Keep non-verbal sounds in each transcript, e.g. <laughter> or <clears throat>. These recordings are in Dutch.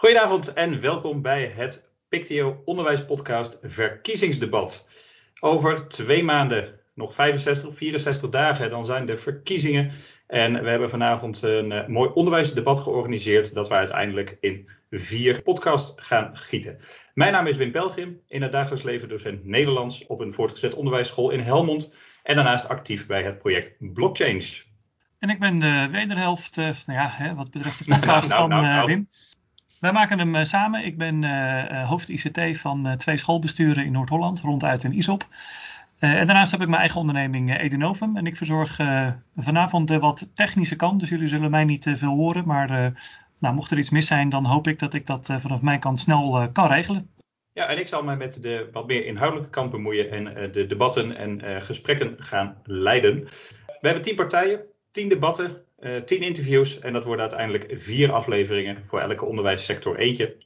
Goedenavond en welkom bij het Pictio Onderwijspodcast Verkiezingsdebat. Over twee maanden, nog 65 of 64 dagen, dan zijn de verkiezingen. En we hebben vanavond een uh, mooi onderwijsdebat georganiseerd dat we uiteindelijk in vier podcasts gaan gieten. Mijn naam is Wim Pelgrim, in het dagelijks leven docent Nederlands op een voortgezet onderwijsschool in Helmond. En daarnaast actief bij het project Blockchange. En ik ben de wederhelft, uh, nou ja, hè, wat betreft de <laughs> podcast nou, nou, nou, van uh, Wim. Wij maken hem uh, samen. Ik ben uh, hoofd ICT van twee schoolbesturen in Noord-Holland, ronduit in ISOP. en daarnaast heb ik mijn eigen onderneming Edenovum. En ik verzorg vanavond de wat technische kant. Dus jullie zullen mij niet veel horen. Maar nou, mocht er iets mis zijn, dan hoop ik dat ik dat vanaf mijn kant snel kan regelen. Ja, en ik zal mij met de wat meer inhoudelijke kant bemoeien en de debatten en gesprekken gaan leiden. We hebben tien partijen, tien debatten, uh, tien interviews en dat worden uiteindelijk vier afleveringen voor elke onderwijssector eentje.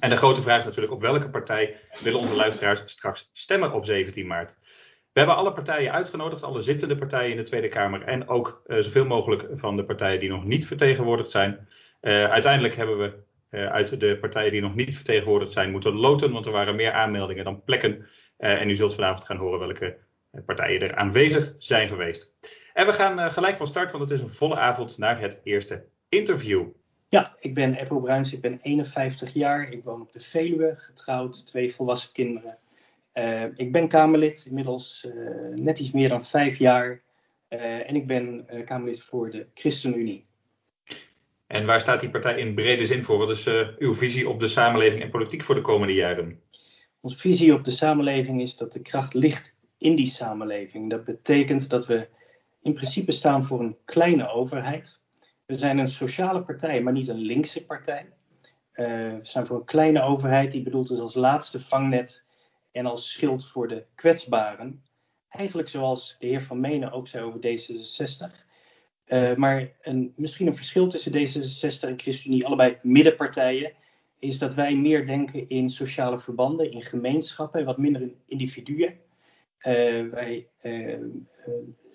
En de grote vraag is natuurlijk op welke partij willen onze luisteraars straks stemmen op 17 maart. We hebben alle partijen uitgenodigd, alle zittende partijen in de Tweede Kamer en ook uh, zoveel mogelijk van de partijen die nog niet vertegenwoordigd zijn. Uh, uiteindelijk hebben we uit de partijen die nog niet vertegenwoordigd zijn moeten loten, want er waren meer aanmeldingen dan plekken. en u zult vanavond gaan horen welke partijen er aanwezig zijn geweest. En we gaan uh, gelijk van start, want het is een volle avond naar het eerste interview. Ja, ik ben Eppo Bruins, ik ben 51 jaar, ik woon op de Veluwe, getrouwd, twee volwassen kinderen. Uh, ik ben Kamerlid, inmiddels uh, net iets meer dan vijf jaar. en ik ben Kamerlid voor de ChristenUnie. En waar staat die partij in brede zin voor? Wat is uw visie op de samenleving en politiek voor de komende jaren? Onze visie op de samenleving is dat de kracht ligt in die samenleving. Dat betekent dat we in principe staan voor een kleine overheid. We zijn een sociale partij, maar niet een linkse partij. Uh, we staan voor een kleine overheid die bedoeld is als laatste vangnet en als schild voor de kwetsbaren. Eigenlijk zoals de heer Van Menen ook zei over D66. Uh, maar een, misschien een verschil tussen D66 en ChristenUnie, allebei middenpartijen, is dat wij meer denken in sociale verbanden, in gemeenschappen en wat minder in individuen. Uh, wij uh,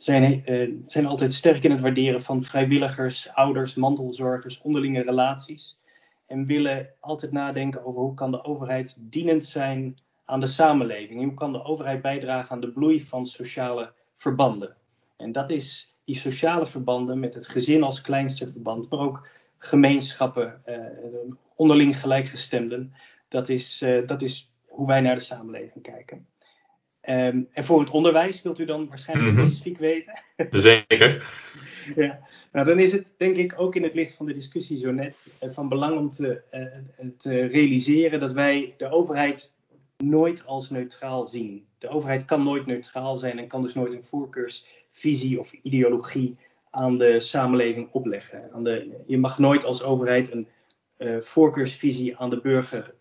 zijn, uh, zijn altijd sterk in het waarderen van vrijwilligers, ouders, mantelzorgers, onderlinge relaties. En willen altijd nadenken over hoe kan de overheid dienend zijn aan de samenleving. Hoe kan de overheid bijdragen aan de bloei van sociale verbanden. En dat is die sociale verbanden met het gezin als kleinste verband, maar ook gemeenschappen, onderling gelijkgestemden. Dat is, dat is hoe wij naar de samenleving kijken. Um, en voor het onderwijs wilt u dan waarschijnlijk mm-hmm. specifiek weten? <laughs> Zeker. ja, nou dan is het denk ik ook in het licht van de discussie zo net uh, van belang om te, uh, te, realiseren dat wij de overheid nooit als neutraal zien. De overheid kan nooit neutraal zijn en kan dus nooit een voorkeursvisie of ideologie aan de samenleving opleggen. Aan de, je mag nooit als overheid een uh, voorkeursvisie aan de burger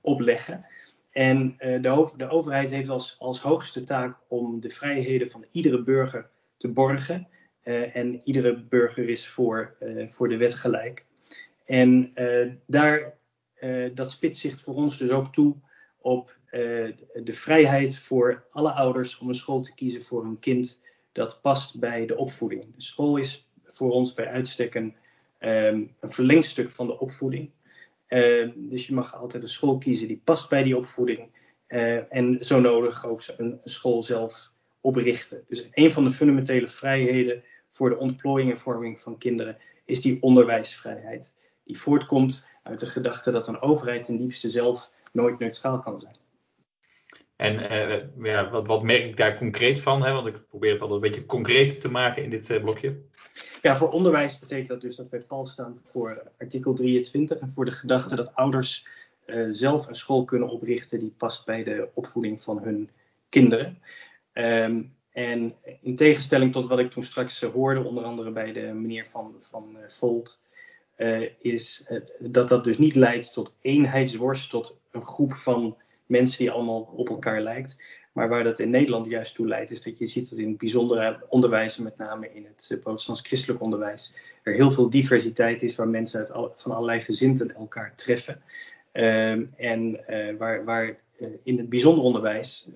opleggen. En uh, de, de, overheid heeft als, als, hoogste taak om de vrijheden van iedere burger te borgen. Uh, en iedere burger is voor, uh, voor de wet gelijk. En daar, dat spitst zich voor ons dus ook toe op de vrijheid voor alle ouders om een school te kiezen voor hun kind dat past bij de opvoeding. De school is voor ons bij uitstek een, um, een verlengstuk van de opvoeding. Uh, dus je mag altijd een school kiezen die past bij die opvoeding. Uh, en zo nodig ook een, school zelf oprichten. Dus een van de fundamentele vrijheden voor de ontplooiing en vorming van kinderen is die onderwijsvrijheid. Die voortkomt uit de gedachte dat een overheid ten diepste zelf nooit neutraal kan zijn. En ja, wat, wat, merk ik daar concreet van? Hè? Want ik probeer het altijd een beetje concreet te maken in dit blokje. Ja, voor onderwijs betekent dat dus dat wij pal staan voor artikel 23 en voor de gedachte dat ouders uh, zelf een school kunnen oprichten die past bij de opvoeding van hun kinderen. Um, en in tegenstelling tot wat ik toen straks uh, hoorde, onder andere bij de meneer van, van uh, Volt, is dat dat dus niet leidt tot eenheidsworst, tot een groep van mensen die allemaal op elkaar lijkt. Maar waar dat in Nederland juist toe leidt, is dat je ziet dat in het bijzondere onderwijs, met name in het protestants-christelijk onderwijs, er heel veel diversiteit is waar mensen uit van allerlei gezinten elkaar treffen. Ehm, en waar, waar eh, in het bijzonder onderwijs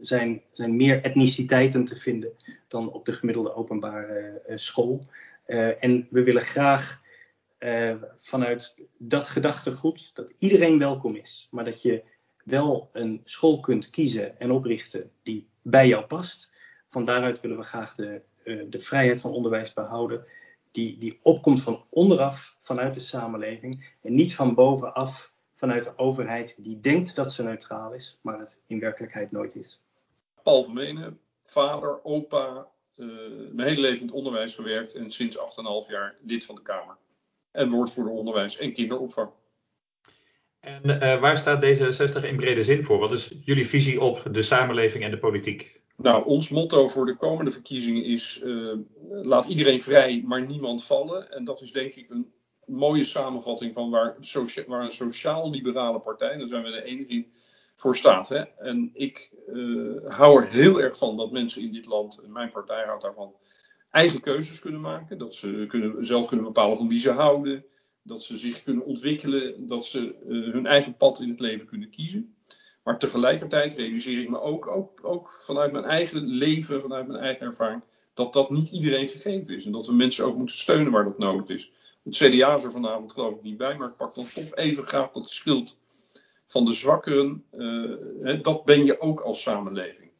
zijn, zijn meer etniciteiten te vinden dan op de gemiddelde openbare school. en we willen graag vanuit dat gedachtegoed dat iedereen welkom is, maar dat je wel een school kunt kiezen en oprichten die bij jou past. Van daaruit willen we graag de, de vrijheid van onderwijs behouden, die, die opkomt van onderaf, vanuit de samenleving en niet van bovenaf vanuit de overheid die denkt dat ze neutraal is, maar het in werkelijkheid nooit is. Paul Vermenen, vader, opa, uh, mijn hele leven in het onderwijs gewerkt en sinds 8,5 jaar lid van de Kamer. En woordvoerder onderwijs en kinderopvang. En uh, waar staat D66 in brede zin voor? Wat is jullie visie op de samenleving en de politiek? Nou, ons motto voor de komende verkiezingen is: uh, laat iedereen vrij, maar niemand vallen. En dat is denk ik een mooie samenvatting van waar, waar een sociaal-liberale partij, daar zijn we de enige in, voor staat. Hè? En ik uh, hou er heel erg van dat mensen in dit land, mijn partij houdt daarvan, eigen keuzes kunnen maken. Dat ze kunnen, zelf kunnen bepalen van wie ze houden. Dat ze zich kunnen ontwikkelen. Dat ze uh, hun eigen pad in het leven kunnen kiezen. Maar tegelijkertijd realiseer ik me ook, ook, ook vanuit mijn eigen leven, vanuit mijn eigen ervaring, dat dat niet iedereen gegeven is. En dat we mensen ook moeten steunen waar dat nodig is. Het CDA is er vanavond geloof ik niet bij, maar ik pak dan toch even graag dat schild van de zwakkeren. Uh, dat ben je ook als samenleving.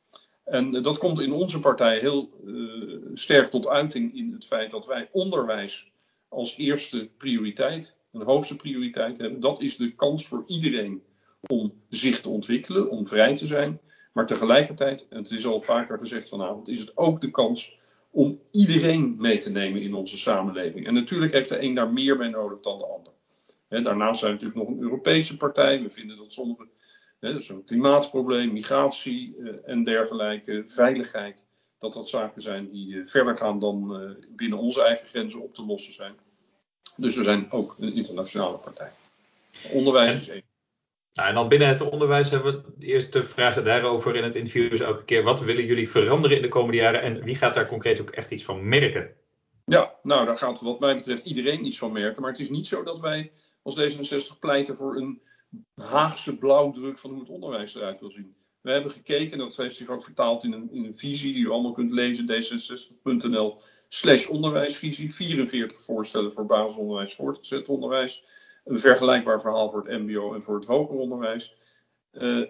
En uh, dat komt in onze partij heel sterk tot uiting in het feit dat wij onderwijs als eerste prioriteit, een hoogste prioriteit hebben. Dat is de kans voor iedereen om zich te ontwikkelen, om vrij te zijn. Maar tegelijkertijd, en het is al vaker gezegd vanavond, is het ook de kans om iedereen mee te nemen in onze samenleving. En natuurlijk heeft de een daar meer bij nodig dan de ander. daarnaast zijn we natuurlijk nog een Europese partij. We vinden dat sommige, een klimaatprobleem, migratie eh, en dergelijke, veiligheid, dat dat zaken zijn die eh, verder gaan dan eh, binnen onze eigen grenzen op te lossen zijn. Dus we zijn ook een internationale partij. Onderwijs is één. Nou, en dan binnen het onderwijs hebben we de eerste vragen daarover in het interview dus elke keer. Wat willen jullie veranderen in de komende jaren en wie gaat daar concreet ook echt iets van merken? Ja, nou daar gaat wat mij betreft iedereen iets van merken. Maar het is niet zo dat wij als D66 pleiten voor een Haagse blauwdruk van hoe het onderwijs eruit wil zien. We hebben gekeken, dat heeft zich ook vertaald in een, in een visie die u allemaal kunt lezen, d66.nl slash onderwijsvisie. 44 voorstellen voor basisonderwijs, voortgezet onderwijs een vergelijkbaar verhaal voor het MBO en voor het hoger onderwijs. Uh,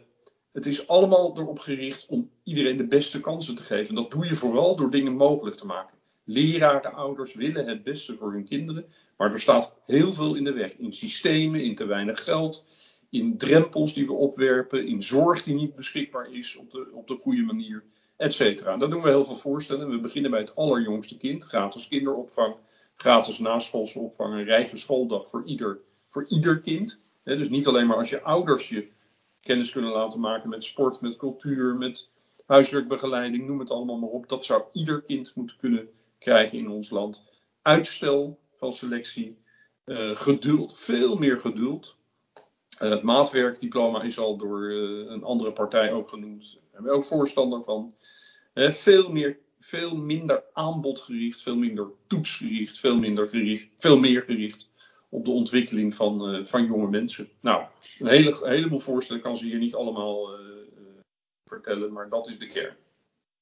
het is allemaal erop gericht om iedereen de beste kansen te geven. dat doe je vooral door dingen mogelijk te maken. Leraren, ouders willen het beste voor hun kinderen, maar er staat heel veel in de weg. In systemen, in te weinig geld, in drempels die we opwerpen, in zorg die niet beschikbaar is op de, op de goede manier, et cetera. Daar doen we heel veel voorstellen. We beginnen bij het allerjongste kind, gratis kinderopvang, gratis naschoolse opvang, een rijke schooldag voor ieder voor ieder kind. dus niet alleen maar als je ouders je kennis kunnen laten maken met sport, met cultuur, met huiswerkbegeleiding, noem het allemaal maar op. Dat zou ieder kind moeten kunnen krijgen in ons land. Uitstel van selectie, uh, geduld, veel meer geduld. Uh, het maatwerkdiploma is al door uh, een andere partij ook genoemd. Daar zijn we ook voorstander van. veel, meer, veel minder aanbodgericht, veel minder toetsgericht, veel, minder gericht, veel meer gericht op de ontwikkeling van, van jonge mensen. Nou, een, hele, heleboel voorstellen kan ze hier niet allemaal vertellen, maar dat is de kern.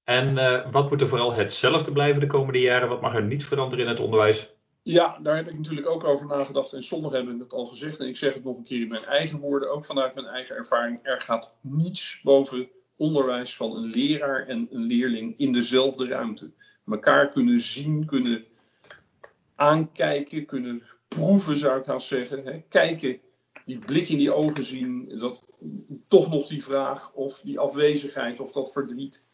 En wat moet er vooral hetzelfde blijven de komende jaren? Wat mag er niet veranderen in het onderwijs? Ja, daar heb ik natuurlijk ook over nagedacht. En sommigen hebben het al gezegd. En ik zeg het nog een keer in mijn eigen woorden, ook vanuit mijn eigen ervaring. Er gaat niets boven onderwijs van een leraar en een leerling in dezelfde ruimte. Mekaar kunnen zien, kunnen aankijken, kunnen proeven, zou ik haast zeggen. Kijken, die blik in die ogen zien, dat, toch nog die vraag of die afwezigheid of dat verdriet.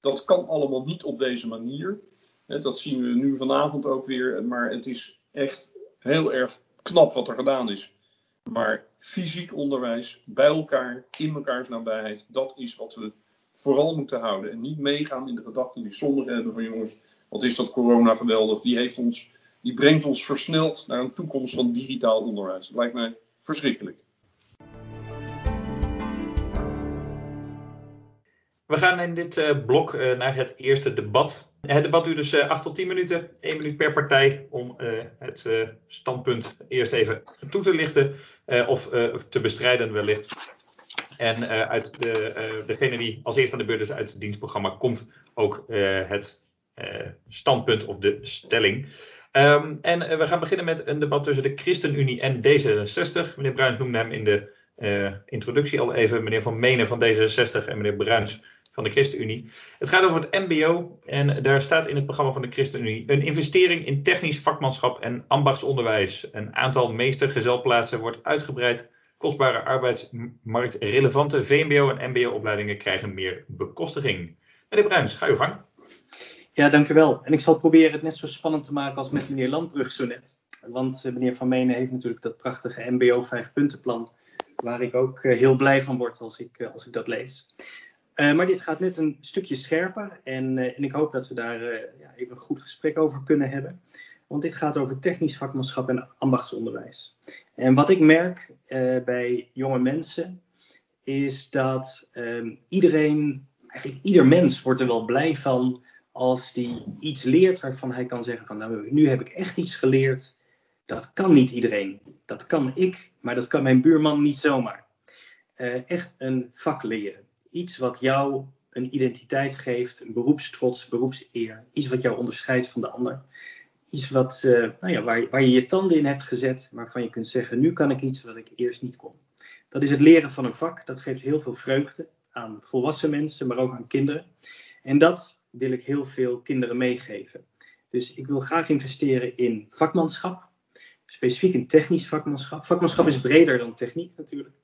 Dat kan allemaal niet op deze manier. Dat zien we nu vanavond ook weer, maar het is echt heel erg knap wat er gedaan is. Maar fysiek onderwijs, bij elkaar, in mekaars nabijheid, dat is wat we vooral moeten houden. En niet meegaan in de gedachten die sommigen hebben van jongens, wat is dat corona geweldig, die heeft ons die brengt ons versneld naar een toekomst van digitaal onderwijs. Dat lijkt mij verschrikkelijk. We gaan in dit uh, blok uh, naar het eerste debat. Het debat duurt dus uh, eh, 8 tot 10 minuten, 1 minuut per partij, om het standpunt eerst even toe te lichten of te bestrijden wellicht. En uit de, degene die als eerste aan de beurt is uit het dienstprogramma komt ook het standpunt of de stelling. Um, en we gaan beginnen met een debat tussen de ChristenUnie en D66. Meneer Bruins noemde hem in de introductie al even. Meneer Van Menen van D66 en meneer Bruins van de ChristenUnie. Het gaat over het MBO en daar staat in het programma van de ChristenUnie een investering in technisch vakmanschap en ambachtsonderwijs. Een aantal meestergezelplaatsen wordt uitgebreid. Kostbare arbeidsmarktrelevante VMBO en MBO-opleidingen krijgen meer bekostiging. Meneer Bruins, ga uw gang. Ja, dank u wel. En ik zal proberen het net zo spannend te maken als met meneer Landbrug zo net. Want eh, meneer Van Menen heeft natuurlijk dat prachtige MBO vijfpuntenplan, waar ik ook eh, heel blij van word als ik, eh, als ik dat lees. Uh, maar dit gaat net een stukje scherper en, uh, en ik hoop dat we daar uh, ja, even een goed gesprek over kunnen hebben. Want dit gaat over technisch vakmanschap en ambachtsonderwijs. En wat ik merk bij jonge mensen is dat um, iedereen, eigenlijk ieder mens wordt er wel blij van als die iets leert waarvan hij kan zeggen van nou nu heb ik echt iets geleerd. Dat kan niet iedereen. Dat kan ik, maar dat kan mijn buurman niet zomaar. echt een vak leren iets wat jou een identiteit geeft, een beroepstrots, beroepseer. Iets wat jou onderscheidt van de ander. Iets wat, uh, nou ja, waar, waar je je tanden in hebt gezet, waarvan je kunt zeggen, nu kan ik iets wat ik eerst niet kon. Dat is het leren van een vak. Dat geeft heel veel vreugde aan volwassen mensen, maar ook aan kinderen. En dat wil ik heel veel kinderen meegeven. Dus ik wil graag investeren in vakmanschap, specifiek in technisch vakmanschap. Vakmanschap is breder dan techniek natuurlijk.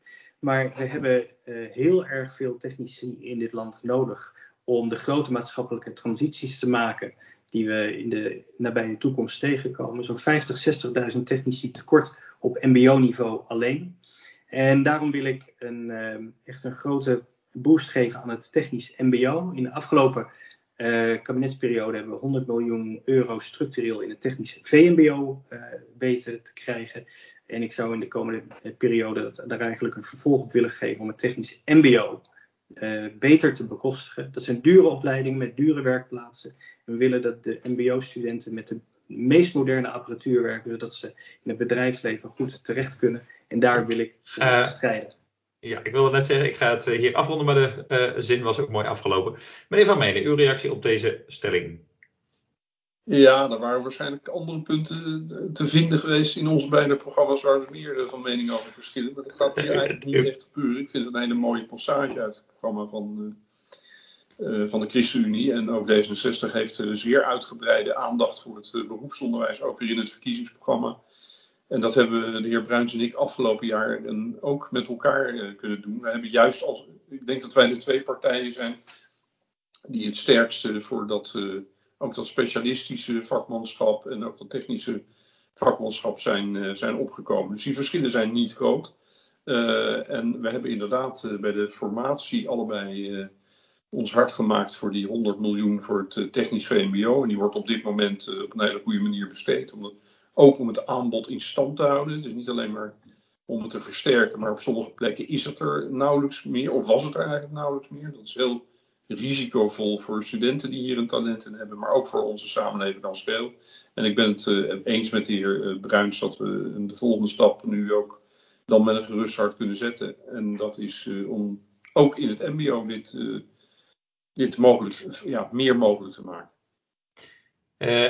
Maar we hebben uh, heel erg veel technici in dit land nodig om de grote maatschappelijke transities te maken die we in de nabije toekomst tegenkomen. Zo'n 50, 60.000 technici tekort op MBO-niveau alleen. En daarom wil ik een, uh, echt een grote boost geven aan het technisch MBO. In de afgelopen uh, kabinetsperiode hebben we 100 miljoen euro structureel in het technisch VMBO uh, weten te krijgen. En ik zou in de komende periode dat, daar eigenlijk een vervolg op willen geven om het technisch MBO uh, beter te bekostigen. Dat zijn dure opleidingen met dure werkplaatsen. we willen dat de MBO-studenten met de meest moderne apparatuur werken, zodat ze in het bedrijfsleven goed terecht kunnen. En daar wil ik uh, strijden. Ja, ik wilde net zeggen, ik ga het eh, hier afronden, maar de uh, zin was ook mooi afgelopen. Meneer Van Menen, uw reactie op deze stelling? Ja, er waren waarschijnlijk andere punten te vinden geweest in onze beide programma's waar we meer eh, van mening over verschillen. Maar dat gaat hier eigenlijk niet echt gebeuren. Ik vind het een hele mooie passage uit het programma van, uh, van de ChristenUnie. En ook D66 heeft zeer uitgebreide aandacht voor het beroepsonderwijs, ook weer in het verkiezingsprogramma. En dat hebben de heer Bruins en ik afgelopen jaar ook met elkaar kunnen doen. We hebben juist als, ik denk dat wij de twee partijen zijn die het sterkste voor dat ook dat specialistische vakmanschap en ook dat technische vakmanschap zijn, uh, zijn opgekomen. Dus die verschillen zijn niet groot. En we hebben inderdaad bij de formatie allebei ons hard gemaakt voor die 100 miljoen voor het technisch VMBO. En die wordt op dit moment op een hele goede manier besteed. Ook om het aanbod in stand te houden. Dus niet alleen maar om het te versterken, maar op sommige plekken is het er nauwelijks meer, of was het er eigenlijk nauwelijks meer. Dat is heel risicovol voor studenten die hier een talent in hebben, maar ook voor onze samenleving als geheel. En ik ben het uh, eens met de heer uh, Bruins dat we de volgende stap nu ook dan met een gerust hart kunnen zetten. En dat is uh, om ook in het MBO dit, dit mogelijk, ja, meer mogelijk te maken.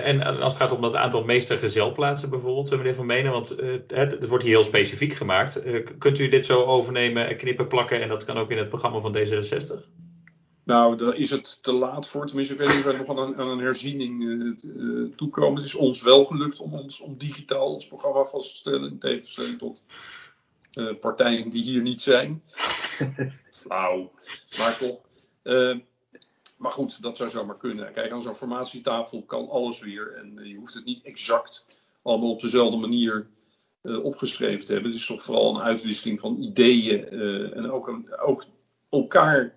En als het gaat om dat aantal meestergezelplaatsen bijvoorbeeld, meneer Van Menen, want het, wordt hier heel specifiek gemaakt. kunt u dit zo overnemen, knippen, plakken en dat kan ook in het programma van D66? Nou, dan is het te laat voor. Tenminste, ik weet niet of wij nog aan een, aan een herziening uh, toekomen. Het is ons wel gelukt om, ons, om digitaal ons programma vast te stellen. In tegenstelling tot uh, partijen die hier niet zijn. <laughs> Flauw. Maar toch. Maar goed, dat zou zomaar kunnen. Kijk, aan zo'n formatietafel kan alles weer. En je hoeft het niet exact allemaal op dezelfde manier opgeschreven te hebben. Het is toch vooral een uitwisseling van ideeën. en ook, een, ook elkaar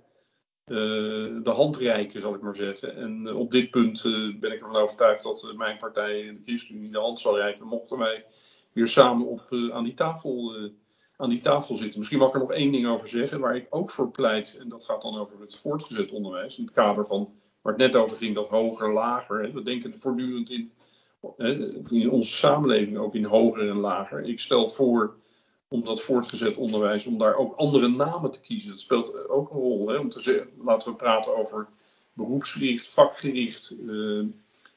de hand reiken, zal ik maar zeggen. En op dit punt ben ik ervan overtuigd dat mijn partij, de ChristenUnie, de hand zal reiken. Mochten wij weer samen op, aan, die tafel, aan die tafel zitten. Misschien mag ik er nog één ding over zeggen, waar ik ook voor pleit. En dat gaat dan over het voortgezet onderwijs. In het kader van waar het net over ging, dat hoger, lager. Hè. We denken voortdurend in, hè, in onze samenleving ook in hoger en lager. Ik stel voor om dat voortgezet onderwijs, om daar ook andere namen te kiezen. Dat speelt ook een rol. Hè, om te zeggen, laten we praten over beroepsgericht, vakgericht, eh,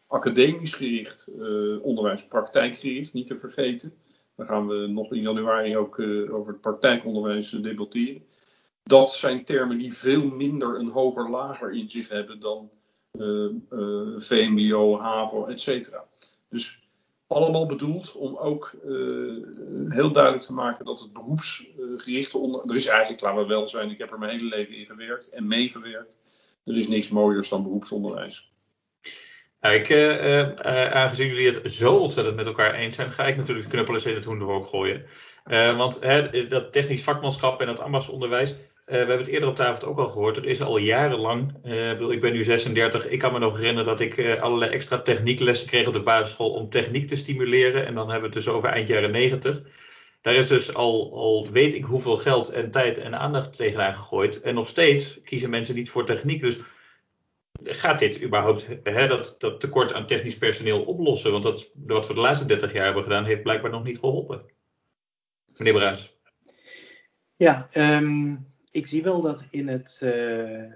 academisch gericht, eh, onderwijs, praktijkgericht, niet te vergeten. Daar gaan we nog in januari ook uh, over het praktijkonderwijs debatteren. Dat zijn termen die veel minder een hoger-lager in zich hebben dan uh, VMBO, HAVO, et cetera. Dus allemaal bedoeld om ook heel duidelijk te maken dat het beroepsgerichte onder. Er is eigenlijk, laten we wel zijn, ik heb er mijn hele leven in gewerkt en meegewerkt. Er is niks mooiers dan beroepsonderwijs. Nou, ik, aangezien jullie het zo ontzettend met elkaar eens zijn, ga ik natuurlijk de knuppelen in het hoenderhok gooien. want dat technisch vakmanschap en dat ambachtsonderwijs, we hebben het eerder op tafel ook al gehoord. Er is al jarenlang, ik ben nu 36, ik kan me nog herinneren dat ik allerlei extra technieklessen kreeg op de basisschool om techniek te stimuleren. En dan hebben we het dus over eind jaren 90. Daar is dus al, al weet ik hoeveel geld en tijd en aandacht tegenaan gegooid. En nog steeds kiezen mensen niet voor techniek. Dus gaat dit überhaupt hè, dat, dat tekort aan technisch personeel oplossen? Want dat, wat we de laatste 30 jaar hebben gedaan, heeft blijkbaar nog niet geholpen. Meneer Bruins. Ja, um, ik zie wel dat in het uh,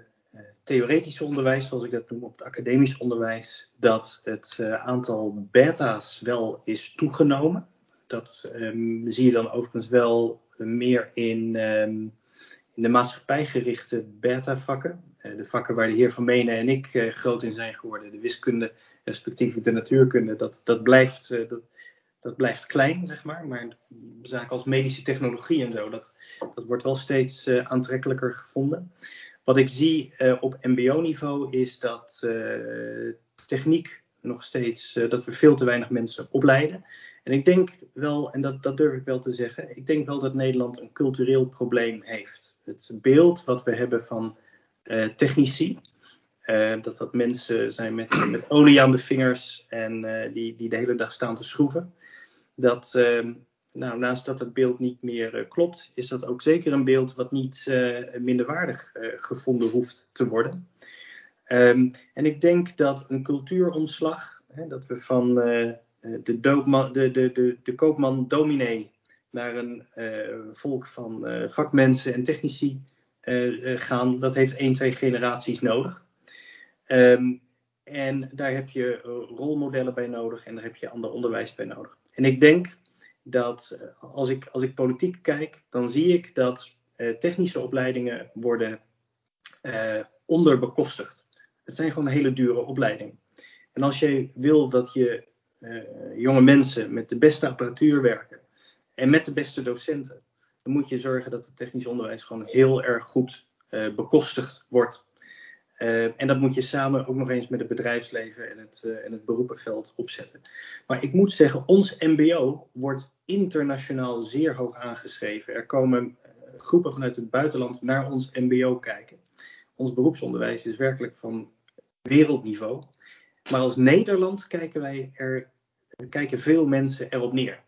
theoretische onderwijs, zoals ik dat noem, op het academisch onderwijs, dat het uh, aantal beta's wel is toegenomen. Dat um, zie je dan overigens wel meer in, um, in de maatschappijgerichte beta-vakken. Uh, de vakken waar de heer Van Menen en ik groot in zijn geworden, de wiskunde, respectievelijk de natuurkunde, dat, dat blijft. dat, dat blijft klein, zeg maar. Maar zaken als medische technologie en zo, dat, dat wordt wel steeds aantrekkelijker gevonden. Wat ik zie op MBO-niveau is dat techniek nog steeds, dat we veel te weinig mensen opleiden. En ik denk wel, en dat, dat durf ik wel te zeggen, ik denk wel dat Nederland een cultureel probleem heeft. Het beeld wat we hebben van technici, dat dat mensen zijn met, <clears throat> met olie aan de vingers en die, die de hele dag staan te schroeven dat uh, nou, naast dat het beeld niet meer klopt, is dat ook zeker een beeld wat niet minderwaardig gevonden hoeft te worden. Um, en ik denk dat een cultuuromslag, hè, dat we van de, de, de, de, de koopman dominee naar een volk van vakmensen en technici gaan, dat heeft één, twee generaties nodig. Um, en daar heb je rolmodellen bij nodig en daar heb je ander onderwijs bij nodig. En ik denk dat eh, als ik, als ik politiek kijk, dan zie ik dat uh, technische opleidingen worden uh, onderbekostigd. Het zijn gewoon hele dure opleidingen. En als je wil dat je uh, jonge mensen met de beste apparatuur werken en met de beste docenten, dan moet je zorgen dat het technisch onderwijs gewoon heel erg goed bekostigd wordt. Uh, en dat moet je samen ook nog eens met het bedrijfsleven en het, en het beroepenveld opzetten. Maar ik moet zeggen, ons MBO wordt internationaal zeer hoog aangeschreven. Er komen groepen vanuit het buitenland naar ons MBO kijken. Ons beroepsonderwijs is werkelijk van wereldniveau. Maar als Nederland kijken wij er, kijken veel mensen erop neer.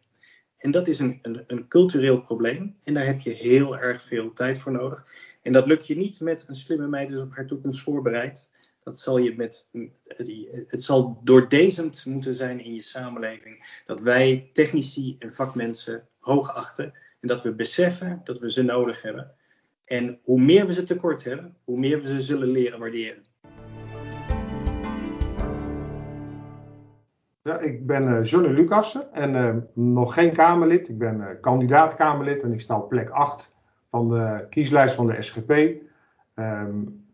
En dat is een, een, een, cultureel probleem. En daar heb je heel erg veel tijd voor nodig. En dat lukt je niet met een slimme meid is op haar toekomst voorbereid. Dat zal je met, het zal doordezend moeten zijn in je samenleving. Dat wij technici en vakmensen hoog achten. En dat we beseffen dat we ze nodig hebben. En hoe meer we ze tekort hebben, hoe meer we ze zullen leren waarderen. Ja, ik ben uh, Johnny Lucassen en uh, nog geen Kamerlid. Ik ben uh, kandidaat Kamerlid en ik sta op plek 8 van de kieslijst van de SGP. Um,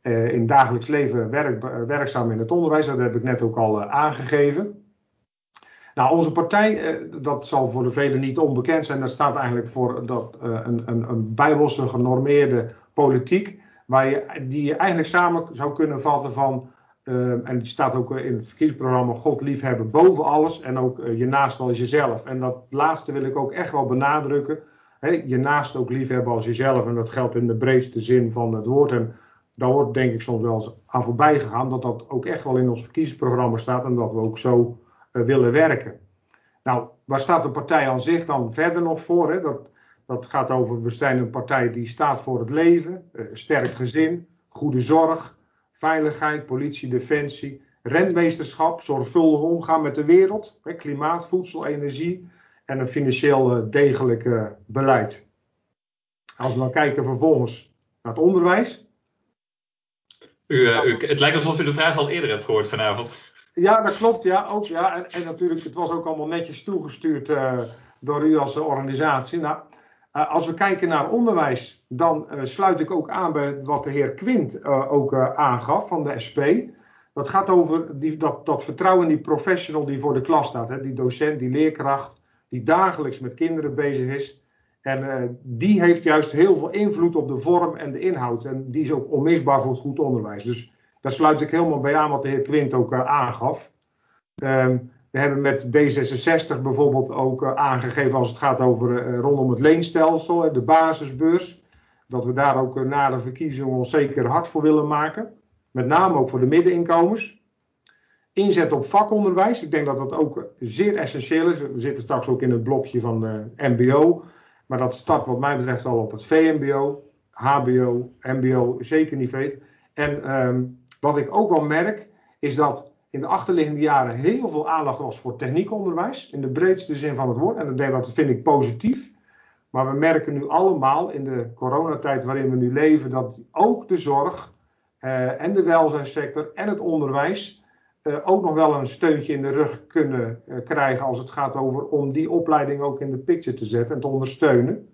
ehm, in dagelijks leven werk, werkzaam in het onderwijs, dat heb ik net ook al aangegeven. Nou, onze partij, dat zal voor de velen niet onbekend zijn, dat staat eigenlijk voor dat, een, een, een genormeerde politiek, waar je, die je eigenlijk samen zou kunnen vatten van en die staat ook in het verkiezingsprogramma God liefhebben boven alles. En ook uh, je naast als jezelf. En dat laatste wil ik ook echt wel benadrukken. je naast ook liefhebben als jezelf. En dat geldt in de breedste zin van het woord. En daar wordt denk ik soms wel eens aan voorbij gegaan dat dat ook echt wel in ons verkiezingsprogramma staat en dat we ook zo willen werken. Nou, waar staat de partij aan zich dan verder nog voor? Hè? Dat, dat gaat over, we zijn een partij die staat voor het leven, sterk gezin, goede zorg, veiligheid, politie, defensie, rentmeesterschap, zorgvuldig omgaan met de wereld, klimaat, voedsel, energie en een financieel degelijk beleid. Als we dan kijken vervolgens naar het onderwijs. U, u, het lijkt alsof u de vraag al eerder hebt gehoord vanavond. Ja, dat klopt. Ja, ook, ja. En, en natuurlijk, het was ook allemaal netjes toegestuurd uh, door u als organisatie. Nou, als we kijken naar onderwijs, dan uh, sluit ik ook aan bij wat de heer Quint ook aangaf van de SP. Dat gaat over die, dat, dat vertrouwen die professional die voor de klas staat. Hè? Die docent, die leerkracht, die dagelijks met kinderen bezig is. En die heeft juist heel veel invloed op de vorm en de inhoud. En die is ook onmisbaar voor het goed onderwijs. Dus daar sluit ik helemaal bij aan wat de heer Quint ook aangaf. Um, we hebben met D66 bijvoorbeeld ook uh, aangegeven als het gaat over uh, rondom het leenstelsel, de basisbeurs. Dat we daar ook na de verkiezingen ons zeker hard voor willen maken. Met name ook voor de middeninkomens. Inzet op vakonderwijs. Ik denk dat dat ook zeer essentieel is. We zitten straks ook in het blokje van MBO. Maar dat start wat mij betreft al op het VMBO, HBO, MBO, zeker niet veel. En um, wat ik ook wel merk, is dat in de achterliggende jaren heel veel aandacht was voor techniekonderwijs. In de breedste zin van het woord. En dat vind ik positief. Maar we merken nu allemaal in de coronatijd waarin we nu leven, dat ook de zorg uh, en de welzijnssector en het onderwijs uh, ook nog wel een steuntje in de rug kunnen uh, krijgen als het gaat over om die opleiding ook in de picture te zetten en te ondersteunen.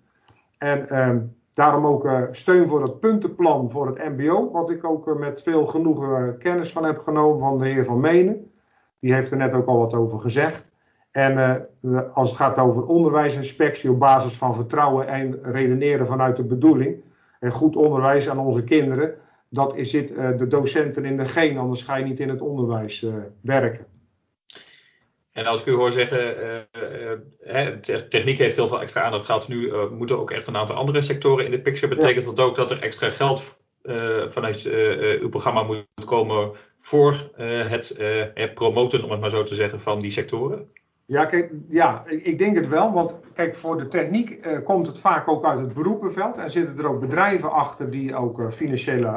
En ehm, Daarom ook uh, steun voor het puntenplan voor het MBO, wat ik ook uh, met veel genoegen kennis van heb genomen van de heer Van Menen. Die heeft er net ook al wat over gezegd. En als het gaat over onderwijsinspectie op basis van vertrouwen en redeneren vanuit de bedoeling. En goed onderwijs aan onze kinderen, dat zit de docenten in de geen, anders ga je niet in het onderwijs werken. En als ik u hoor zeggen, uh, uh, techniek heeft heel veel extra aandacht gehad. Nu uh, moeten ook echt een aantal andere sectoren in de picture. Betekent ja. dat ook dat er extra geld vanuit uw programma moet komen voor het, het, promoten, om het maar zo te zeggen, van die sectoren? Ja, kijk, ja, ik denk het wel. Want kijk, voor de techniek komt het vaak ook uit het beroepenveld. En zitten er ook bedrijven achter die ook financiële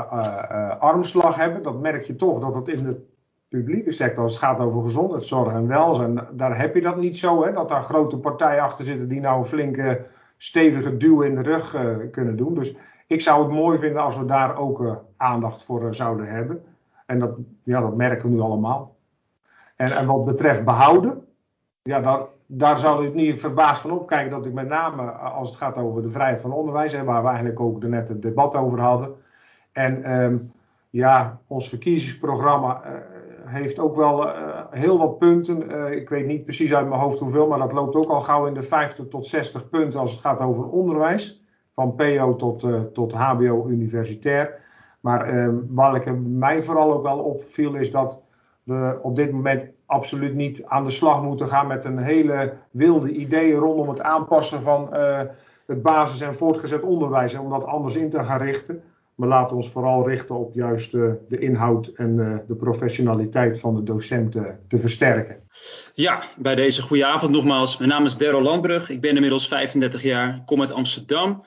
armslag hebben. Dat merk je toch dat het in de publieke sector, als het gaat over gezondheidszorg en welzijn, daar heb je dat niet zo. Hè, dat daar grote partijen achter zitten die nou een flinke stevige duw in de rug uh, kunnen doen. Dus ik zou het mooi vinden als we daar ook uh, aandacht voor uh, zouden hebben. En dat, ja, dat merken we nu allemaal. En, en wat betreft behouden, ja, daar, daar zou ik niet verbaasd van opkijken dat ik met name als het gaat over de vrijheid van onderwijs, hè, waar we eigenlijk ook net het debat over hadden. En um, ja, ons verkiezingsprogramma heeft ook wel uh, heel wat punten. Uh, ik weet niet precies uit mijn hoofd hoeveel, maar dat loopt ook al gauw in de 50 tot 60 punten als het gaat over onderwijs. Van PO tot, uh, tot HBO universitair. Maar waar ik mij vooral ook wel opviel is dat we op dit moment absoluut niet aan de slag moeten gaan met een hele wilde ideeën rondom het aanpassen van het basis- en voortgezet onderwijs. En om dat anders in te gaan richten. Maar laten we ons vooral richten op juist de, de inhoud en de, de professionaliteit van de docenten te versterken. Ja, bij deze goede avond nogmaals. Mijn naam is Daryl Landbrug. Ik ben inmiddels 35 jaar, kom uit Amsterdam.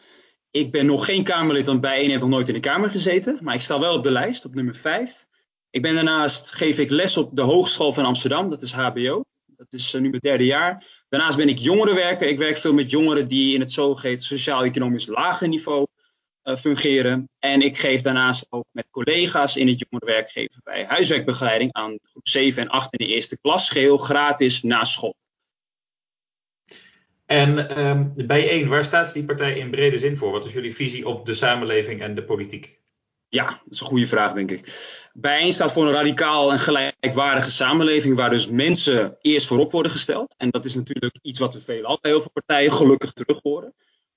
Ik ben nog geen Kamerlid, want bij één heeft nog nooit in de Kamer gezeten. Maar ik sta wel op de lijst, op nummer 5. Ik ben daarnaast, geef ik les op de Hogeschool van Amsterdam, dat is HBO. Dat is nu mijn derde jaar. Daarnaast ben ik jongerenwerker. Ik werk veel met jongeren die in het zogeheten sociaal-economisch lage niveau fungeren. En ik geef daarnaast ook met collega's in het jongerenwerk geven wij huiswerkbegeleiding aan groep 7 en 8 in de eerste klas, geheel gratis na school. En um, bij één, waar staat die partij in brede zin voor? Wat is jullie visie op de samenleving en de politiek? Ja, dat is een goede vraag, denk ik. Bijeen staat voor een radicaal en gelijkwaardige samenleving waar dus mensen eerst voorop worden gesteld. En dat is natuurlijk iets wat we veelal bij heel veel partijen gelukkig terug horen.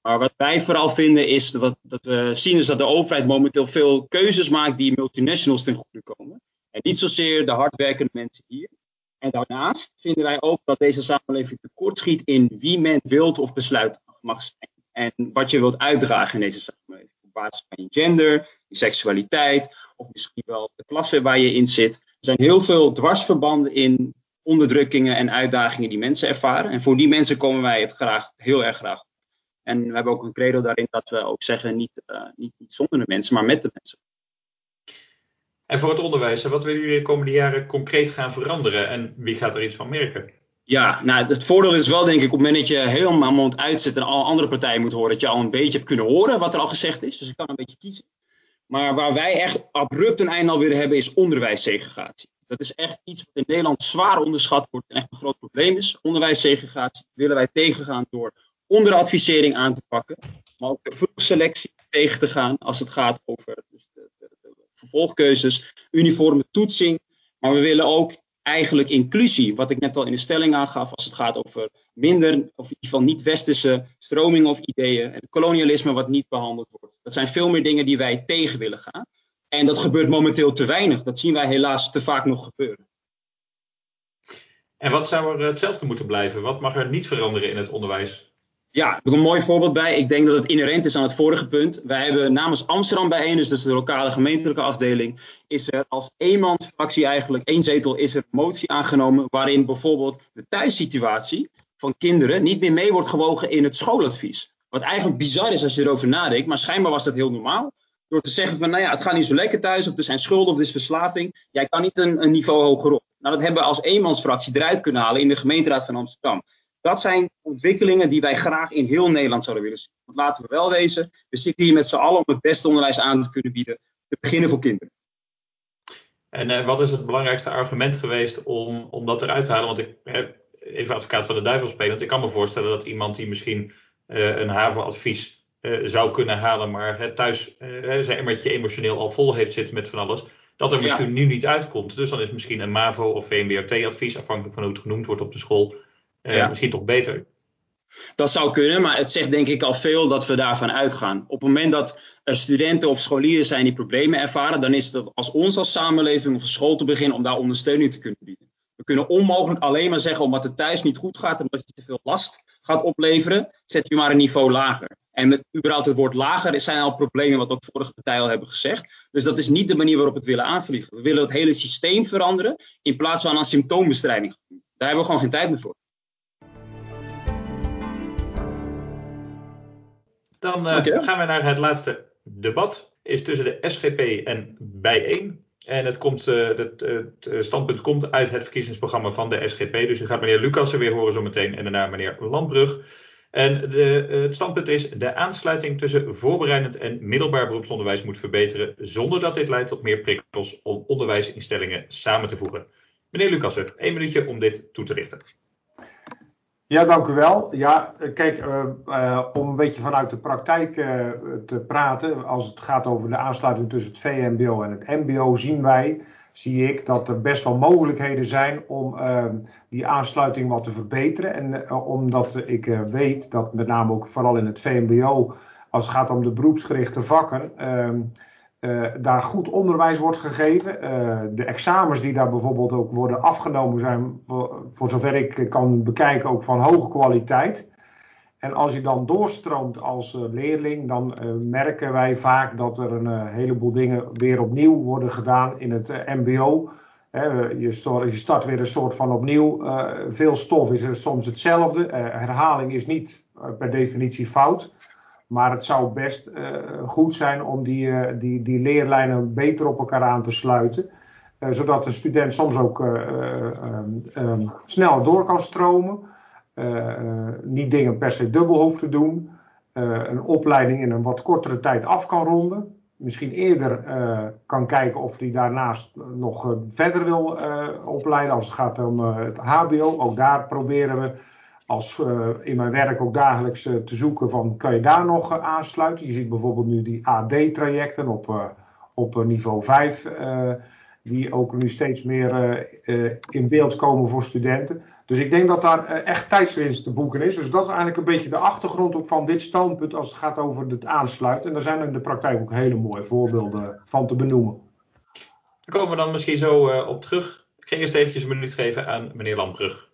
Maar wat wij vooral vinden is wat, dat we zien is dat de overheid momenteel veel keuzes maakt die multinationals ten goede komen. En niet zozeer de hardwerkende mensen hier. En daarnaast vinden wij ook dat deze samenleving tekortschiet in wie men wilt of besluit mag zijn. En wat je wilt uitdragen in deze samenleving. Op basis van je gender, je seksualiteit of misschien wel de klasse waar je in zit. Er zijn heel veel dwarsverbanden in onderdrukkingen en uitdagingen die mensen ervaren. En voor die mensen komen wij het graag, heel erg graag. En we hebben ook een credo daarin dat we ook zeggen, niet, uh, niet, niet zonder de mensen, maar met de mensen. En voor het onderwijs, wat willen jullie de komende jaren concreet gaan veranderen en wie gaat er iets van merken? Ja, nou, het voordeel is wel denk ik op het moment dat je helemaal mond uitzet en alle andere partijen moet horen, dat je al een beetje hebt kunnen horen wat er al gezegd is. Dus ik kan een beetje kiezen. Maar waar wij echt abrupt een einde al willen hebben is onderwijssegregatie. Dat is echt iets wat in Nederland zwaar onderschat wordt en echt een groot probleem is. Onderwijssegregatie willen wij tegengaan door onderadvisering aan te pakken, maar ook de vroegselectie tegen te gaan als het gaat over dus de, de, de vervolgkeuzes, uniforme toetsing. Maar we willen ook eigenlijk inclusie, wat ik net al in de stelling aangaf, als het gaat over minder, of in ieder geval niet-westerse stromingen of ideeën, en kolonialisme wat niet behandeld wordt. Dat zijn veel meer dingen die wij tegen willen gaan. En dat gebeurt momenteel te weinig. Dat zien wij helaas te vaak nog gebeuren. En wat zou er hetzelfde moeten blijven? Wat mag er niet veranderen in het onderwijs? Ja, heb een mooi voorbeeld bij. Ik denk dat het inherent is aan het vorige punt. Wij hebben namens Amsterdam bijeen, dus de lokale gemeentelijke afdeling, is er als eenmansfractie eigenlijk, één zetel, is er een motie aangenomen waarin bijvoorbeeld de thuissituatie van kinderen niet meer mee wordt gewogen in het schooladvies. Wat eigenlijk bizar is als je erover nadenkt, maar schijnbaar was dat heel normaal. Door te zeggen van, nou ja, het gaat niet zo lekker thuis, of er zijn schulden, of er is verslaving. Jij kan niet een, een niveau hogerop. Nou, dat hebben we als eenmansfractie eruit kunnen halen in de gemeenteraad van Amsterdam. Dat zijn ontwikkelingen die wij graag in heel Nederland zouden willen zien. Want laten we wel wezen, we zitten hier met z'n allen om het beste onderwijs aan te kunnen bieden. Te beginnen voor kinderen. En uh, wat is het belangrijkste argument geweest om, om dat eruit te halen? Want ik heb even advocaat van de duivel spelend. Ik kan me voorstellen dat iemand die misschien uh, een havenadvies uh, zou kunnen halen, maar thuis zijn emmertje emotioneel al vol heeft zitten met van alles, dat er misschien ja. nu niet uitkomt. Dus dan is misschien een MAVO of VMBRT-advies, afhankelijk van hoe het genoemd wordt op de school, ja. misschien toch beter. Dat zou kunnen, maar het zegt denk ik al veel dat we daarvan uitgaan. Op het moment dat er studenten of scholieren zijn die problemen ervaren, dan is het als ons als samenleving of als school te beginnen om daar ondersteuning te kunnen bieden. We kunnen onmogelijk alleen maar zeggen omdat het thuis niet goed gaat en omdat je te veel last gaat opleveren, zet je maar een niveau lager. En met überhaupt het woord lager zijn al problemen, wat ook vorige partijen al hebben gezegd. Dus dat is niet de manier waarop we het willen aanvliegen. We willen het hele systeem veranderen in plaats van aan symptoombestrijding. Daar hebben we gewoon geen tijd meer voor. Dan uh, gaan we naar het laatste debat. Is tussen de SGP en Bijeen. En het, komt, uh, het, het, standpunt komt uit het verkiezingsprogramma van de SGP. Dus u gaat meneer Lucassen weer horen zometeen. En daarna meneer Landbrug. En de, het standpunt is: de aansluiting tussen voorbereidend en middelbaar beroepsonderwijs moet verbeteren. Zonder dat dit leidt tot meer prikkels om onderwijsinstellingen samen te voegen. Meneer Lucassen, één minuutje om dit toe te lichten. Ja, dank u wel. Ja, kijk, uh, uh, om een beetje vanuit de praktijk uh, te praten, als het gaat over de aansluiting tussen het VMBO en het MBO, zien wij, zie ik, dat er best wel mogelijkheden zijn om die aansluiting wat te verbeteren. En omdat ik weet dat met name ook vooral in het VMBO, als het gaat om de beroepsgerichte vakken, uh, daar goed onderwijs wordt gegeven. Uh, de examens die daar bijvoorbeeld ook worden afgenomen zijn, voor, zover ik kan bekijken, ook van hoge kwaliteit. En als je dan doorstroomt als uh, leerling, dan merken wij vaak dat er een heleboel dingen weer opnieuw worden gedaan in het MBO. Je start, je, start, weer een soort van opnieuw. veel stof is soms hetzelfde. herhaling is niet per definitie fout. Maar het zou best uh, goed zijn om die, uh, die, die leerlijnen beter op elkaar aan te sluiten. Uh, zodat de student soms ook um, um, sneller door kan stromen. niet dingen per se dubbel hoeft te doen. een opleiding in een wat kortere tijd af kan ronden. Misschien eerder kan kijken of hij daarnaast nog verder wil opleiden als het gaat om het HBO. Ook daar proberen we als uh, in mijn werk ook dagelijks uh, te zoeken van kan je daar nog uh, aansluiten. Je ziet bijvoorbeeld nu die AD-trajecten op, op niveau 5, die ook nu steeds meer in beeld komen voor studenten. Dus ik denk dat daar echt tijdswinst te boeken is. Dus dat is eigenlijk een beetje de achtergrond ook van dit standpunt als het gaat over het aansluiten. En daar zijn in de praktijk ook hele mooie voorbeelden van te benoemen. Daar komen we dan misschien zo op terug. Ik ga eerst eventjes een minuut geven aan meneer Lambrug.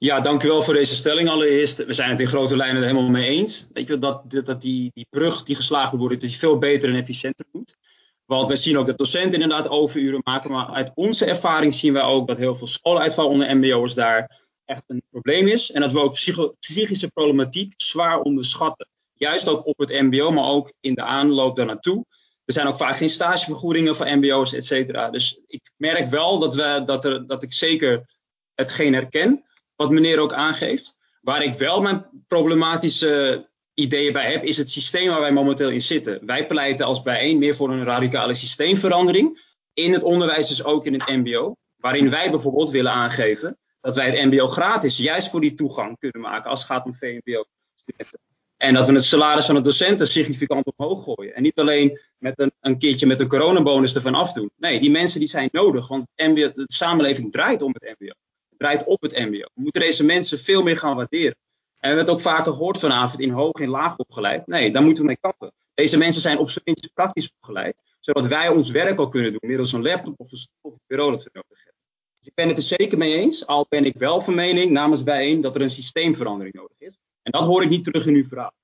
Ja, dank u wel voor deze stelling allereerst. We zijn het in grote lijnen er helemaal mee eens. Weet je, dat, dat die, die brug die geslagen moet worden, dat die veel beter en efficiënter moet. Want we zien ook dat docenten inderdaad overuren maken. Maar uit onze ervaring zien we ook dat heel veel schooluitval onder mbo'ers daar echt een probleem is. En dat we ook psychische problematiek zwaar onderschatten. Juist ook op het mbo, maar ook in de aanloop daar naartoe. Er zijn ook vaak geen stagevergoedingen voor mbo's, et cetera. Dus ik merk wel dat, we, dat, er, dat ik zeker hetgeen herken, wat meneer ook aangeeft. Waar ik wel mijn problematische ideeën bij heb, is het systeem waar wij momenteel in zitten. Wij pleiten als bijeen meer voor een radicale systeemverandering. In het onderwijs, dus ook in het MBO. Waarin wij bijvoorbeeld willen aangeven dat wij het MBO gratis, juist voor die toegang kunnen maken als het gaat om VMBO-studenten. En dat we het salaris van de docenten significant omhoog gooien. En niet alleen met een, een keertje met een coronabonus ervan afdoen. Nee, die mensen die zijn nodig, want MBO, de samenleving draait om het MBO. Draait op het MBO. We moeten deze mensen veel meer gaan waarderen. En we hebben het ook vaker gehoord vanavond in hoog en laag opgeleid. Nee, daar moeten we mee kappen. Deze mensen zijn op zijn minst praktisch opgeleid, zodat wij ons werk al kunnen doen middels een laptop of een, of een bureau dat we nodig hebben. Dus ik ben het er zeker mee eens, al ben ik wel van mening namens bijeen dat er een systeemverandering nodig is. En dat hoor ik niet terug in uw verhaal.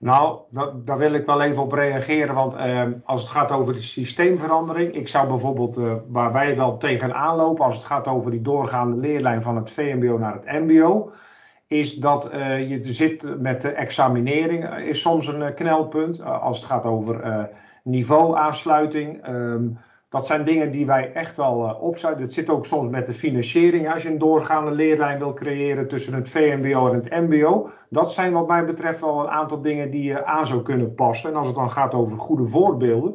Nou, daar wil ik wel even op reageren. Want eh, als het gaat over de systeemverandering. Ik zou bijvoorbeeld, uh, waar wij wel tegenaan lopen. als het gaat over die doorgaande leerlijn van het VMBO naar het MBO is dat uh, je zit met de examinering, eh, is soms een knelpunt. als het gaat over niveauaansluiting. Um, dat zijn dingen die wij echt wel opzetten. Het zit ook soms met de financiering. Als je een doorgaande leerlijn wil creëren tussen het VMBO en het MBO. Dat zijn wat mij betreft wel een aantal dingen die je aan zou kunnen passen. En als het dan gaat over goede voorbeelden.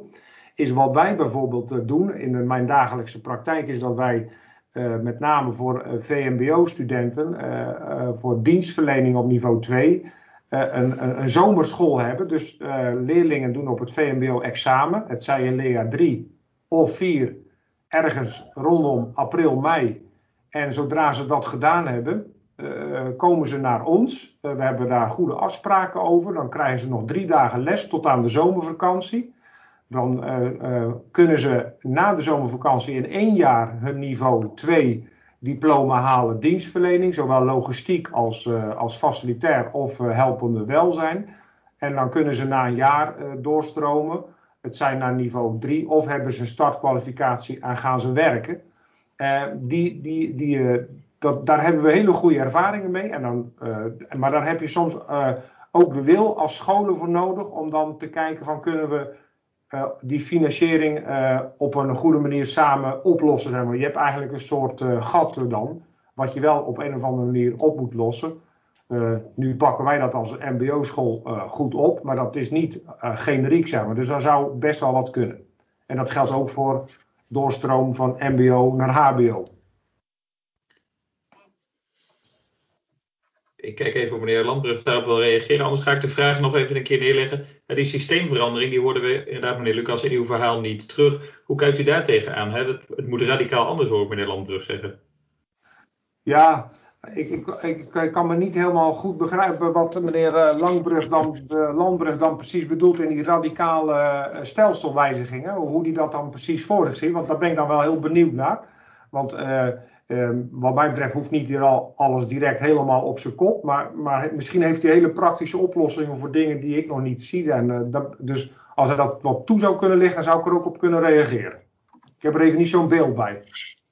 Is wat wij bijvoorbeeld doen in mijn dagelijkse praktijk. Is dat wij uh, met name voor uh, VMBO-studenten, uh, voor dienstverlening op niveau 2, een, een, een, zomerschool hebben. Dus leerlingen doen op het VMBO examen, het zij in LEA 3 of 4, ergens rondom april, mei. En zodra ze dat gedaan hebben, komen ze naar ons. we hebben daar goede afspraken over. Dan krijgen ze nog drie dagen les tot aan de zomervakantie. Dan uh, kunnen ze na de zomervakantie in één jaar hun niveau 2 diploma halen dienstverlening, zowel logistiek als, als facilitair of helpende welzijn. En dan kunnen ze na een jaar doorstromen. Het zijn naar niveau 3 of hebben ze een startkwalificatie en gaan ze werken. die, die, die, dat, daar hebben we hele goede ervaringen mee. En dan, maar daar heb je soms ook de wil als scholen voor nodig om dan te kijken van kunnen we die financiering op een goede manier samen oplossen. Zeg. Je hebt eigenlijk een soort gat dan, wat je wel op een of andere manier op moet lossen. Nu pakken wij dat als MBO-school goed op, maar dat is niet generiek, zeg maar. Dus daar zou best wel wat kunnen. En dat geldt ook voor doorstroom van MBO naar HBO. ik kijk even of meneer Landbrug daarop wil reageren. Anders ga ik de vraag nog even een keer neerleggen. die systeemverandering, die hoorden we inderdaad, meneer Lucas, in uw verhaal niet terug. Hoe kijkt u daar tegenaan? Het moet radicaal anders, hoor ik meneer Landbrug zeggen. Ja, ik, ik, kan me niet helemaal goed begrijpen wat meneer eh, Langbrug dan, Landbrug dan precies bedoelt in die radicale uh, stelselwijzigingen. Hoe die dat dan precies voor zich. Want daar ben ik dan wel heel benieuwd naar. Want wat mij betreft hoeft niet hier al alles direct helemaal op zijn kop. Maar, maar misschien heeft hij hele praktische oplossingen voor dingen die ik nog niet zie. En, dat, dus als hij dat wat toe zou kunnen liggen, zou ik er ook op kunnen reageren. Ik heb er even niet zo'n beeld bij.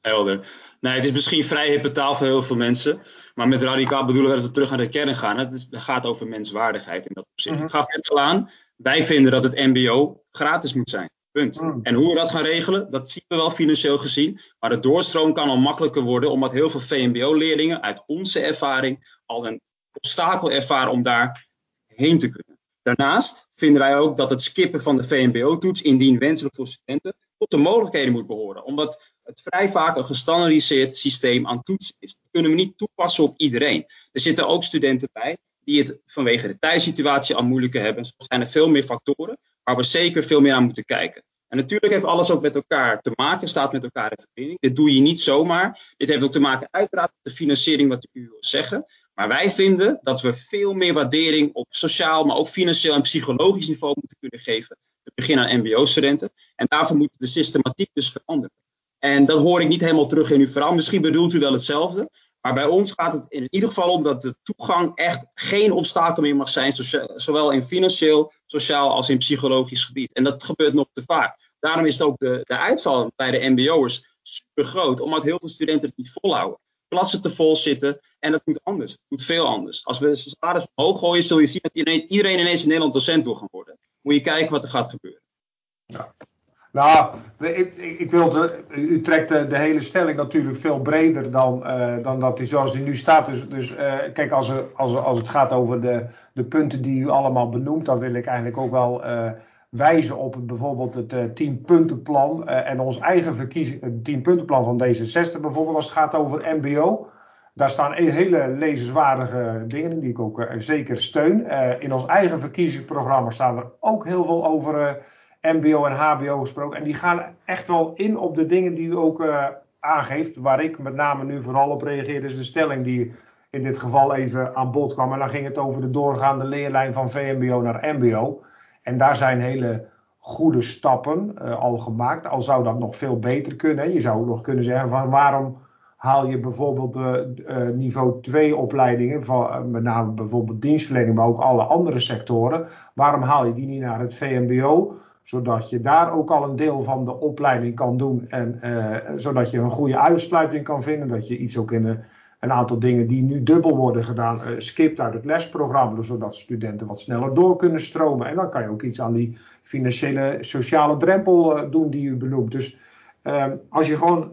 Helder. Nee, het is misschien vrij hippe taal voor heel veel mensen. Maar met radicaal bedoelen we dat we terug naar de kern gaan. Het gaat over menswaardigheid in dat opzicht. Mm -hmm. Ik gaf net al aan, wij vinden dat het MBO gratis moet zijn. Punt. Hmm. En hoe we dat gaan regelen, dat zien we wel financieel gezien. Maar de doorstroom kan al makkelijker worden, omdat heel veel VMBO-leerlingen uit onze ervaring al een obstakel ervaren om daar heen te kunnen. Daarnaast vinden wij ook dat het skippen van de VMBO-toets, indien wenselijk voor studenten, tot de mogelijkheden moet behoren. Omdat het vrij vaak een gestandardiseerd systeem aan toetsen is. Dat kunnen we niet toepassen op iedereen. Er zitten ook studenten bij die het vanwege de tijdsituatie al moeilijker hebben. Zo zijn er veel meer factoren waar we zeker veel meer aan moeten kijken. En natuurlijk heeft alles ook met elkaar te maken, staat met elkaar in verbinding. Dit doe je niet zomaar. Dit heeft ook te maken uiteraard met de financiering, wat u wil zeggen. Maar wij vinden dat we veel meer waardering op sociaal, maar ook financieel en psychologisch niveau moeten kunnen geven. Te beginnen aan MBO-studenten. En daarvoor moet de systematiek dus veranderen. En dat hoor ik niet helemaal terug in uw verhaal. Misschien bedoelt u wel hetzelfde. Maar bij ons gaat het in ieder geval om dat de toegang echt geen obstakel meer mag zijn, zowel in financieel, sociaal als in psychologisch gebied. En dat gebeurt nog te vaak. Daarom is het ook de, de uitval bij de MBO'ers super groot, omdat heel veel studenten het niet volhouden. Klassen te vol zitten en dat moet anders. Het moet veel anders. Als we salaris omhoog gooien, zul je zien dat iedereen, ineens in Nederland docent wil gaan worden. Moet je kijken wat er gaat gebeuren. Nou, ik, ik u trekt de, hele stelling natuurlijk veel breder dan, uh, dan dat die zoals die nu staat. Dus, dus uh, kijk, als, er, als, als het gaat over de, de punten die u allemaal benoemt, dan wil ik eigenlijk ook wel uh, wijzen op bijvoorbeeld het 10-puntenplan en ons eigen verkiezing, het 10-puntenplan van D66 bijvoorbeeld, als het gaat over MBO. Daar staan hele lezenswaardige dingen in die ik ook zeker steun. in ons eigen verkiezingsprogramma staan er ook heel veel over MBO en HBO gesproken. En die gaan echt wel in op de dingen die u ook uh, aangeeft. Waar ik met name nu vooral op reageer, is de stelling die in dit geval even aan bod kwam. En dan ging het over de doorgaande leerlijn van VMBO naar MBO. En daar zijn hele goede stappen uh, al gemaakt. Al zou dat nog veel beter kunnen. Je zou nog kunnen zeggen van waarom haal je bijvoorbeeld de uh, niveau 2 opleidingen, van, met name bijvoorbeeld dienstverlening, maar ook alle andere sectoren. Waarom haal je die niet naar het VMBO? Zodat je daar ook al een deel van de opleiding kan doen. En uh, zodat je een goede uitsluiting kan vinden. Dat je iets ook in een, een aantal dingen die nu dubbel worden gedaan, uh, skipt uit het lesprogramma. Zodat studenten wat sneller door kunnen stromen. En dan kan je ook iets aan die financiële sociale drempel uh, doen die u benoemt. Dus als je gewoon,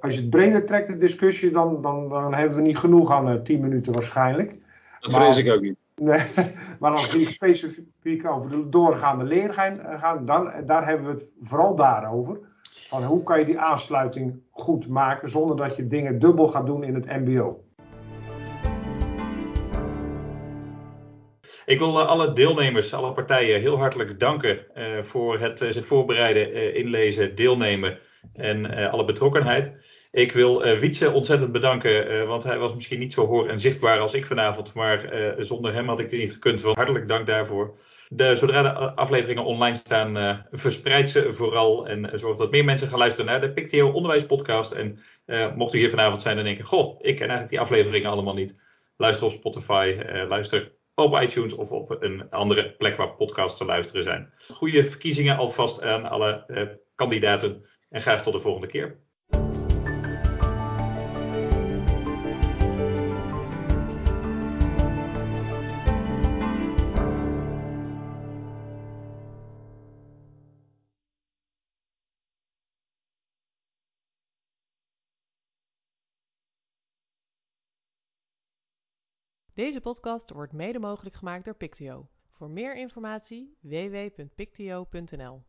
als je het breder trekt, de discussie, dan, dan, dan hebben we niet genoeg aan 10 minuten waarschijnlijk. Dat vrees ik ook niet. Nee, <laughs> maar als we specifiek over de doorgaande leer gaan, dan, daar hebben we het vooral daarover. Van hoe kan je die aansluiting goed maken zonder dat je dingen dubbel gaat doen in het MBO? Ik wil alle deelnemers, alle partijen heel hartelijk danken voor het zich voorbereiden, inlezen, deelnemen en alle betrokkenheid. Ik wil uh, Wietse ontzettend bedanken, uh, want hij was misschien niet zo hoor en zichtbaar als ik vanavond. Maar uh, zonder hem had ik dit niet gekund. Hartelijk dank daarvoor. De, zodra de afleveringen online staan, verspreid ze vooral. En zorg dat meer mensen gaan luisteren naar de Pictio Onderwijs Podcast. En mocht u hier vanavond zijn en denken, goh, ik ken eigenlijk die afleveringen allemaal niet. Luister op Spotify, luister op iTunes of op een andere plek waar podcasts te luisteren zijn. Goede verkiezingen alvast aan alle kandidaten. En graag tot de volgende keer. Deze podcast wordt mede mogelijk gemaakt door Pictio. Voor meer informatie www.pictio.nl